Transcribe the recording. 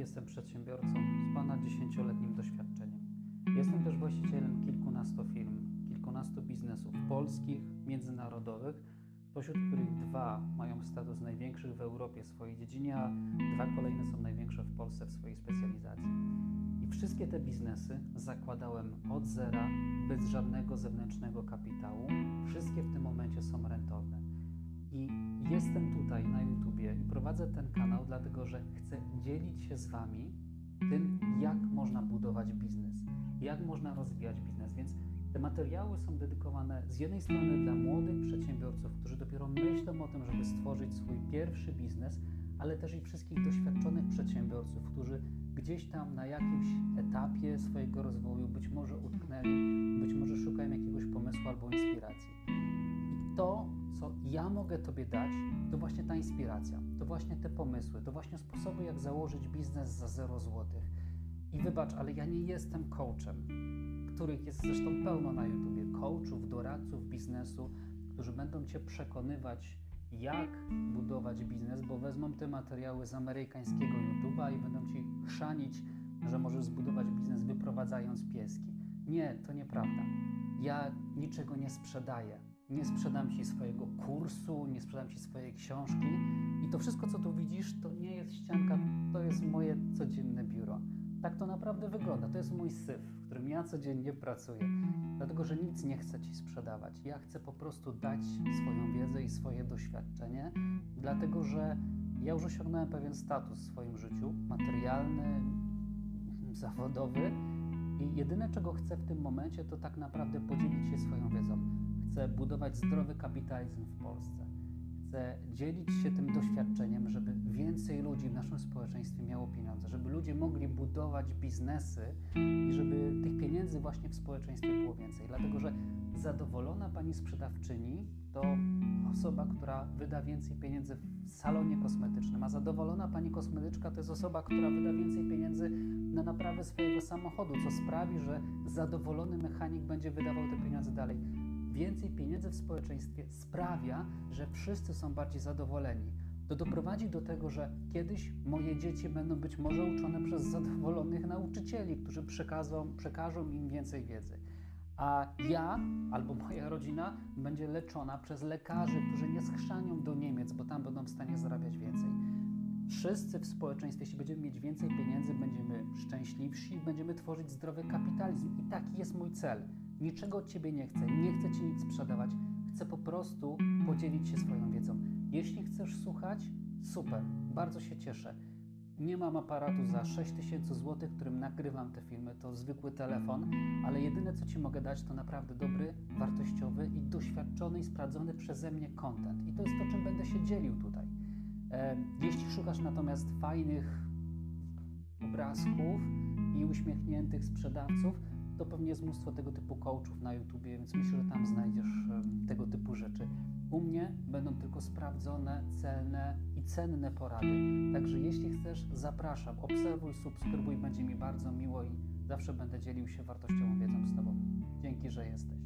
jestem przedsiębiorcą z ponad 10-letnim doświadczeniem. Jestem też właścicielem kilkunastu firm, kilkunastu biznesów polskich, międzynarodowych, spośród których dwa mają status największych w Europie w swojej dziedzinie, a dwa kolejne są największe w Polsce w swojej specjalizacji. I wszystkie te biznesy zakładałem od zera, bez żadnego zewnętrznego kapitału. Wszystkie w tym momencie są rentowne. I jestem tutaj na YouTubie i prowadzę ten kanał, dlatego że chcę dzielić się z Wami tym, jak można budować biznes, jak można rozwijać biznes. Więc te materiały są dedykowane z jednej strony dla młodych przedsiębiorców, którzy dopiero myślą o tym, żeby stworzyć swój pierwszy biznes, ale też i wszystkich doświadczonych przedsiębiorców, którzy gdzieś tam na jakimś etapie swojego rozwoju być może utknęli, być może szukają jakiegoś pomysłu albo inspiracji. I to, ja mogę Tobie dać, to właśnie ta inspiracja, to właśnie te pomysły, to właśnie sposoby, jak założyć biznes za 0 zł. I wybacz, ale ja nie jestem coachem, których jest zresztą pełno na YouTubie, coachów, doradców biznesu, którzy będą Cię przekonywać, jak budować biznes, bo wezmą te materiały z amerykańskiego YouTube'a i będą Ci chrzanić, że możesz zbudować biznes wyprowadzając pieski. Nie, to nieprawda. Ja niczego nie sprzedaję. Nie sprzedam Ci swojego kursu, nie sprzedam Ci swojej książki. I to wszystko, co tu widzisz, to nie jest ścianka, to jest moje codzienne biuro. Tak to naprawdę wygląda. To jest mój syf, w którym ja codziennie pracuję. Dlatego, że nic nie chcę Ci sprzedawać. Ja chcę po prostu dać swoją wiedzę i swoje doświadczenie, dlatego że ja już osiągnąłem pewien status w swoim życiu materialny, zawodowy i jedyne, czego chcę w tym momencie, to tak naprawdę podzielić się swoją wiedzą. Chcę budować zdrowy kapitalizm w Polsce. Chcę dzielić się tym doświadczeniem, żeby więcej ludzi w naszym społeczeństwie miało pieniądze, żeby ludzie mogli budować biznesy i żeby tych pieniędzy właśnie w społeczeństwie było więcej. Dlatego, że zadowolona pani sprzedawczyni to osoba, która wyda więcej pieniędzy w salonie kosmetycznym, a zadowolona pani kosmetyczka to jest osoba, która wyda więcej pieniędzy na naprawę swojego samochodu, co sprawi, że zadowolony mechanik będzie wydawał te pieniądze dalej więcej pieniędzy w społeczeństwie sprawia, że wszyscy są bardziej zadowoleni. To doprowadzi do tego, że kiedyś moje dzieci będą być może uczone przez zadowolonych nauczycieli, którzy przekazą, przekażą im więcej wiedzy. A ja albo moja rodzina będzie leczona przez lekarzy, którzy nie schrzanią do Niemiec, bo tam będą w stanie zarabiać więcej. Wszyscy w społeczeństwie, jeśli będziemy mieć więcej pieniędzy, będziemy szczęśliwsi, będziemy tworzyć zdrowy kapitalizm. I taki jest mój cel. Niczego od Ciebie nie chcę, nie chcę Ci nic sprzedawać, chcę po prostu podzielić się swoją wiedzą. Jeśli chcesz słuchać, super, bardzo się cieszę. Nie mam aparatu za 6000 zł, którym nagrywam te filmy, to zwykły telefon, ale jedyne co Ci mogę dać to naprawdę dobry, wartościowy i doświadczony i sprawdzony przeze mnie content. I to jest to, czym będę się dzielił tutaj. Jeśli szukasz natomiast fajnych obrazków i uśmiechniętych sprzedawców, to pewnie jest mnóstwo tego typu coachów na YouTubie, więc myślę, że tam znajdziesz tego typu rzeczy. U mnie będą tylko sprawdzone, celne i cenne porady. Także jeśli chcesz, zapraszam, obserwuj, subskrybuj, będzie mi bardzo miło i zawsze będę dzielił się wartościową wiedzą z Tobą. Dzięki, że jesteś.